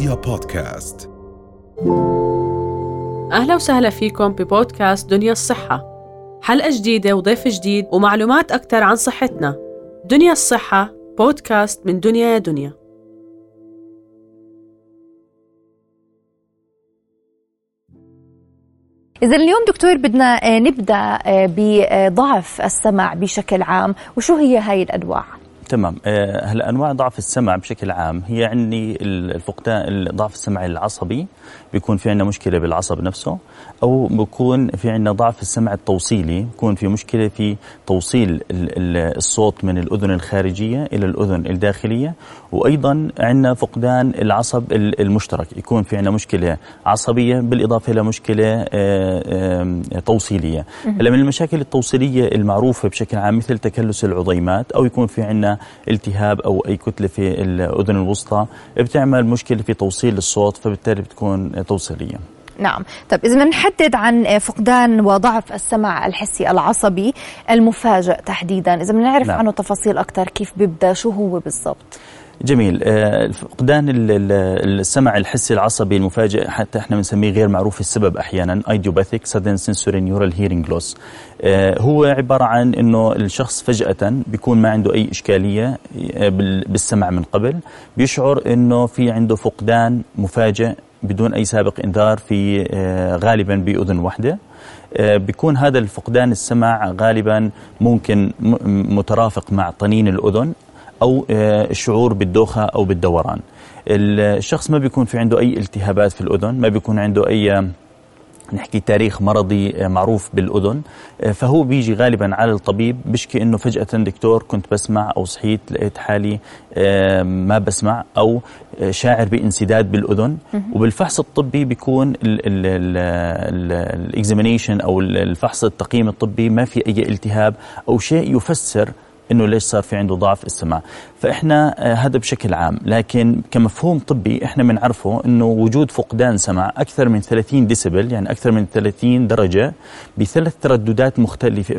رؤيا بودكاست. أهلا وسهلا فيكم ببودكاست دنيا الصحة. حلقة جديدة وضيف جديد ومعلومات أكثر عن صحتنا. دنيا الصحة بودكاست من دنيا يا دنيا. إذا اليوم دكتور بدنا آه، نبدأ آه، بضعف السمع بشكل عام. وشو هي هاي الأنواع؟ تمام. آه، هلا أنواع ضعف السمع بشكل عام هي عندي الفقدان ضعف السمع العصبي بيكون في عندنا مشكلة بالعصب نفسه أو بيكون في عندنا ضعف السمع التوصيلي بيكون في مشكلة في توصيل الصوت من الأذن الخارجية إلى الأذن الداخلية وأيضا عندنا فقدان العصب المشترك. يكون في عندنا مشكلة عصبية بالإضافة إلى مشكلة آه، توصيلية. هلا من المشاكل التوصيلية المعروفة بشكل عام مثل تكلس العظيمات أو يكون في عندنا التهاب أو أي كتلة في الأذن الوسطى بتعمل مشكلة في توصيل الصوت فبالتالي بتكون توصيلية. نعم. طيب إذا نحدد عن فقدان وضعف السمع الحسي العصبي المفاجئ تحديدا. إذا بنعرف نعم. عنه تفاصيل أكثر كيف بيبدأ شو هو بالضبط؟ جميل. آه، فقدان السمع الحسي العصبي المفاجئ حتى إحنا بنسميه غير معروف السبب أحيانا idiopathic sudden sensorineural hearing loss هو عبارة عن إنه الشخص فجأة بيكون ما عنده أي إشكالية آه، بالسمع من قبل بيشعر إنه في عنده فقدان مفاجئ بدون أي سابق إنذار في آه، غالبا بأذن واحدة. بيكون هذا الفقدان السمع غالبا ممكن مترافق مع طنين الأذن أو آه، الشعور بالدوخة أو بالدوران. الشخص ما بيكون في عنده أي التهابات في الأذن ما بيكون عنده أي نحكي تاريخ مرضي آه، معروف بالأذن آه، فهو بيجي غالبا على الطبيب بشكي إنه فجأة دكتور كنت بسمع أو صحيت لقيت حالي ما بسمع أو شاعر بانسداد بالأذن. وبالفحص الطبي بيكون ال examination أو الفحص التقييم الطبي ما في أي التهاب أو شيء يفسر إنه ليش صار في عنده ضعف السمع فإحنا آه، هذا بشكل عام. لكن كمفهوم طبي إحنا بنعرفه إنه وجود فقدان سمع أكثر من 30 ديسبل يعني أكثر من 30 درجة بثلاث ترددات مختلفة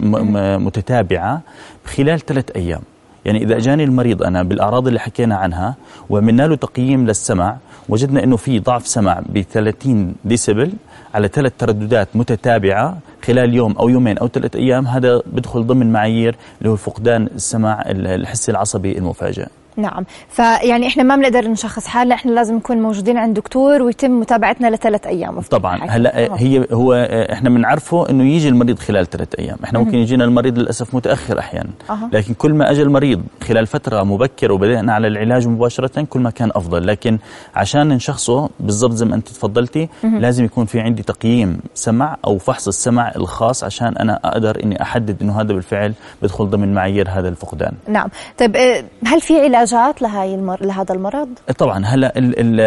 متتابعة خلال ثلاث أيام. يعني إذا أجاني المريض أنا بالأعراض اللي حكينا عنها وعملنا له تقييم للسمع وجدنا إنه في ضعف سمع ب 30 ديسبل على ثلاث ترددات متتابعة خلال يوم أو يومين أو ثلاث أيام هذا بدخل ضمن معايير اللي هو فقدان السمع الحسي العصبي المفاجئ. نعم. فيعني إحنا ما بنقدر نشخص حالنا إحنا لازم نكون موجودين عند دكتور ويتم متابعتنا لثلاث أيام. طبعا. هلا أوه. هي هو إحنا بنعرفه إنه يجي المريض خلال ثلاث أيام. إحنا ممكن يجينا المريض للأسف متأخر أحيانا. أه. لكن كل ما أجى المريض خلال فترة مبكرة وبدأنا على العلاج مباشرة كل ما كان أفضل. لكن عشان نشخصه بالضبط زي ما أنت تفضلتي لازم يكون في عندي تقييم سمع أو فحص السمع الخاص عشان أنا أقدر إني أحدد إنه هذا بالفعل بدخل ضمن معايير هذا الفقدان. نعم. طيب آه، هل في علاجات لهي المر... لهذا المرض؟ طبعا هلا ال... ال...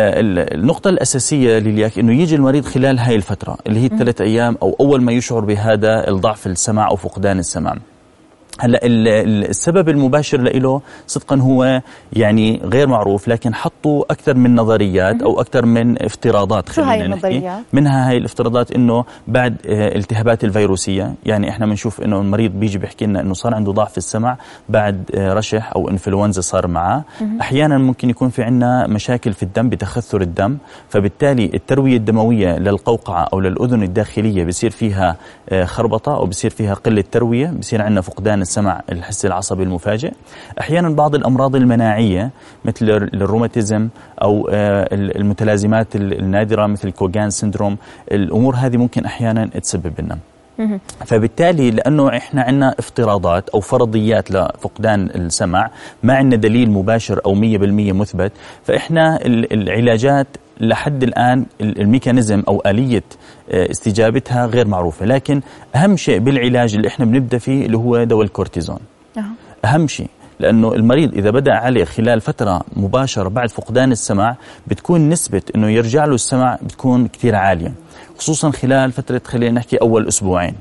النقطة الأساسية للياك إنه يجي المريض خلال هاي الفترة اللي هي الثلاث أيام أو أول ما يشعر بهذا الضعف السمع أو فقدان السمع هلا السبب المباشر له صدقا هو يعني غير معروف لكن حطوا أكثر من نظريات أو أكثر من افتراضات شو هاي النظريات؟ منها هاي الافتراضات إنه بعد آه، التهابات الفيروسية يعني إحنا بنشوف إنه المريض بيجي بيحكي لنا إنه صار عنده ضعف في السمع بعد آه، رشح أو إنفلونزا صار معه. أحيانا ممكن يكون في عندنا مشاكل في الدم بتخثر الدم فبالتالي التروية الدموية للقوقعة أو للأذن الداخلية بصير فيها آه، خربطة أو بصير فيها قلة تروية بصير عندنا فقدان السمع الحسي العصبي المفاجئ. أحيانا بعض الأمراض المناعية مثل الروماتيزم أو آه، المتلازمات النادرة مثل كوغان سندروم الأمور هذه ممكن أحيانا تسبب لنا فبالتالي لأنه إحنا عندنا افتراضات أو فرضيات لفقدان السمع ما عندنا دليل مباشر أو 100% مثبت فإحنا العلاجات لحد الآن ال mechanism أو آلية آه، استجابتها غير معروفة. لكن أهم شيء بالعلاج اللي إحنا بنبدأ فيه اللي هو دواء الكورتيزون. أهم شيء لأنه المريض إذا بدأ عليه خلال فترة مباشرة بعد فقدان السمع بتكون نسبة أنه يرجع له السمع بتكون كثير عالية. خصوصا خلال فترة خلينا نحكي أول أسبوعين.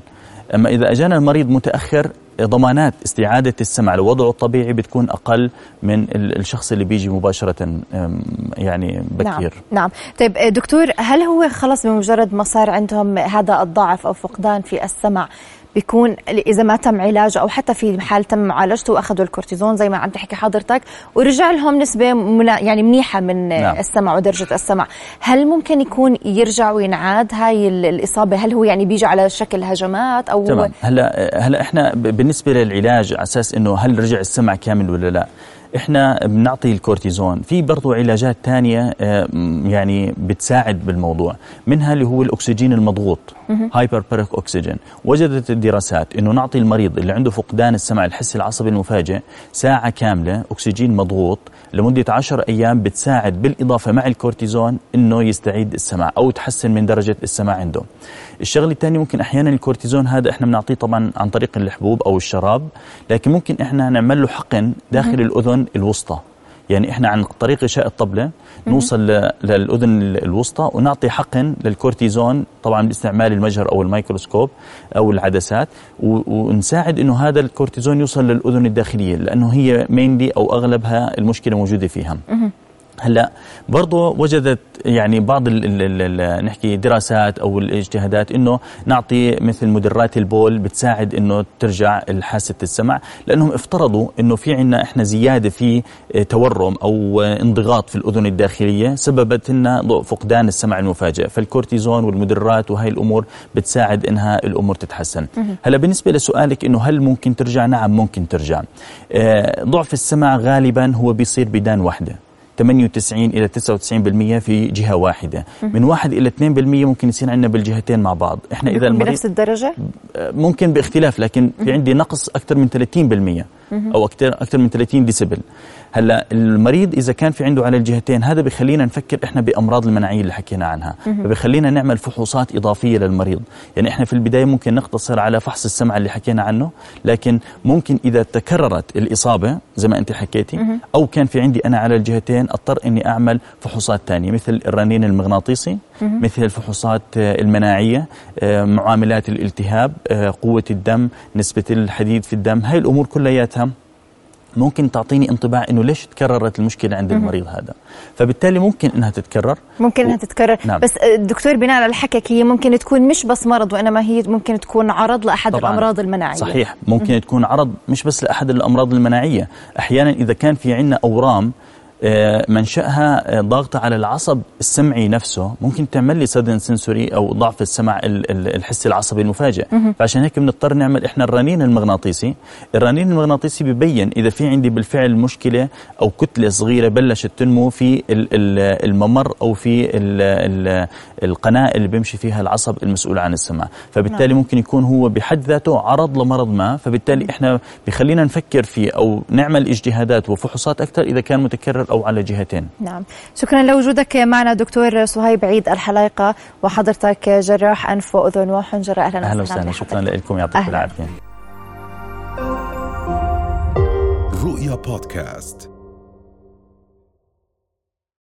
أما إذا أجانا المريض متأخر ضمانات استعادة السمع لوضعه الطبيعي بتكون أقل من الشخص اللي بيجي مباشرة يعني بكير نعم, نعم. طيب دكتور هل هو خلص بمجرد ما صار عندهم هذا الضعف أو فقدان في السمع بيكون إذا ما تم علاجه أو حتى في حال تم معالجته وأخذوا الكورتيزون زي ما عم تحكي حضرتك. ورجع لهم نسبة يعني منيحة من نعم. السمع ودرجة السمع. هل ممكن يكون يرجع وينعاد هاي الإصابة؟ هل هو يعني بيجي على شكل هجمات أو تمام. هلا هلا إحنا بالنسبة للعلاج على أساس إنه هل رجع السمع كامل ولا لا؟ إحنا بنعطي الكورتيزون. في برضو علاجات تانية آه، يعني بتساعد بالموضوع. منها اللي هو الأكسجين المضغوط hyperbaric oxygen وجدت الدراسات إنه نعطي المريض اللي عنده فقدان السمع الحسي العصبي المفاجئ ساعة كاملة أكسجين مضغوط لمدة 10 أيام بتساعد بالإضافة مع الكورتيزون إنه يستعيد السمع أو تحسن من درجة السمع عنده. الشغله الثانية ممكن أحيانا الكورتيزون هذا إحنا بنعطيه طبعا عن طريق الحبوب أو الشراب لكن ممكن إحنا نعمل له حقن داخل الأذن الوسطى. يعني إحنا عن طريق غشاء الطبلة نوصل للأذن الوسطى ونعطي حقن للكورتيزون طبعا باستعمال المجهر أو الميكروسكوب أو العدسات ونساعد إنه هذا الكورتيزون يوصل للأذن الداخلية لأنه هي mainly أو أغلبها المشكلة موجودة فيها. هلا برضه وجدت يعني بعض ال ال ال نحكي دراسات أو الاجتهادات إنه نعطي مثل مدرات البول بتساعد إنه ترجع حاسة السمع لأنهم افترضوا إنه في عندنا إحنا زيادة في تورم أو انضغاط في الأذن الداخلية سببت لنا فقدان السمع المفاجئ فالكورتيزون والمدرات وهي الأمور بتساعد إنها الأمور تتحسن. هلا بالنسبة لسؤالك إنه هل ممكن ترجع؟ نعم ممكن ترجع. آه، ضعف السمع غالبا هو بيصير بدان واحدة. 98 إلى 99% في جهة واحدة. من 1 إلى 2% ممكن يصير عندنا بالجهتين مع بعض. إذا المريض بنفس الدرجة؟ ممكن باختلاف لكن في عندي نقص أكثر من 30% أو أكثر أكثر من 30 ديسبل هلا المريض إذا كان في عنده على الجهتين هذا بخلينا نفكر إحنا بأمراض المناعية اللي حكينا عنها. فبخلينا نعمل فحوصات إضافية للمريض. يعني إحنا في البداية ممكن نقتصر على فحص السمع اللي حكينا عنه لكن ممكن إذا تكررت الإصابة زي ما أنت حكيتي أو كان في عندي أنا على الجهتين أضطر إني أعمل فحوصات ثانية مثل الرنين المغناطيسي مثل الفحوصات المناعية آه، معاملات الالتهاب آه، قوة الدم نسبة الحديد في الدم هاي الأمور كلياتها ممكن تعطيني انطباع إنه ليش تكررت المشكلة عند المريض هذا. فبالتالي ممكن إنها تتكرر. ممكن إنها تتكرر. نعم. بس الدكتور بناء على حكيك هي ممكن تكون مش بس مرض وإنما هي ممكن تكون عرض لأحد طبعاً. الأمراض المناعية. صحيح. ممكن تكون عرض مش بس لأحد الأمراض المناعية. أحيانا إذا كان في عندنا أورام آه، منشأها ضاغطة على العصب السمعي نفسه. ممكن تعمل لي سدن سنسوري أو ضعف السمع الحسي العصبي المفاجئ. فعشان هيك بنضطر نعمل إحنا الرنين المغناطيسي. الرنين المغناطيسي ببين إذا في عندي بالفعل مشكلة أو كتلة صغيرة بلشت تنمو في الممر أو في القناة اللي بيمشي فيها العصب المسؤول عن السمع فبالتالي نعم. ممكن يكون هو بحد ذاته عرض لمرض ما. فبالتالي إحنا بخلينا نفكر فيه أو نعمل اجتهادات وفحوصات أكثر إذا كان متكرر أو على جهتين. نعم. شكرا لوجودك معنا دكتور صهيب عيد الحلايقة وحضرتك جراح أنف وأذن وحنجرة. أهلا, أهلا وسهلا. شكرا لكم. يعطيكم العافية. رؤيا بودكاست.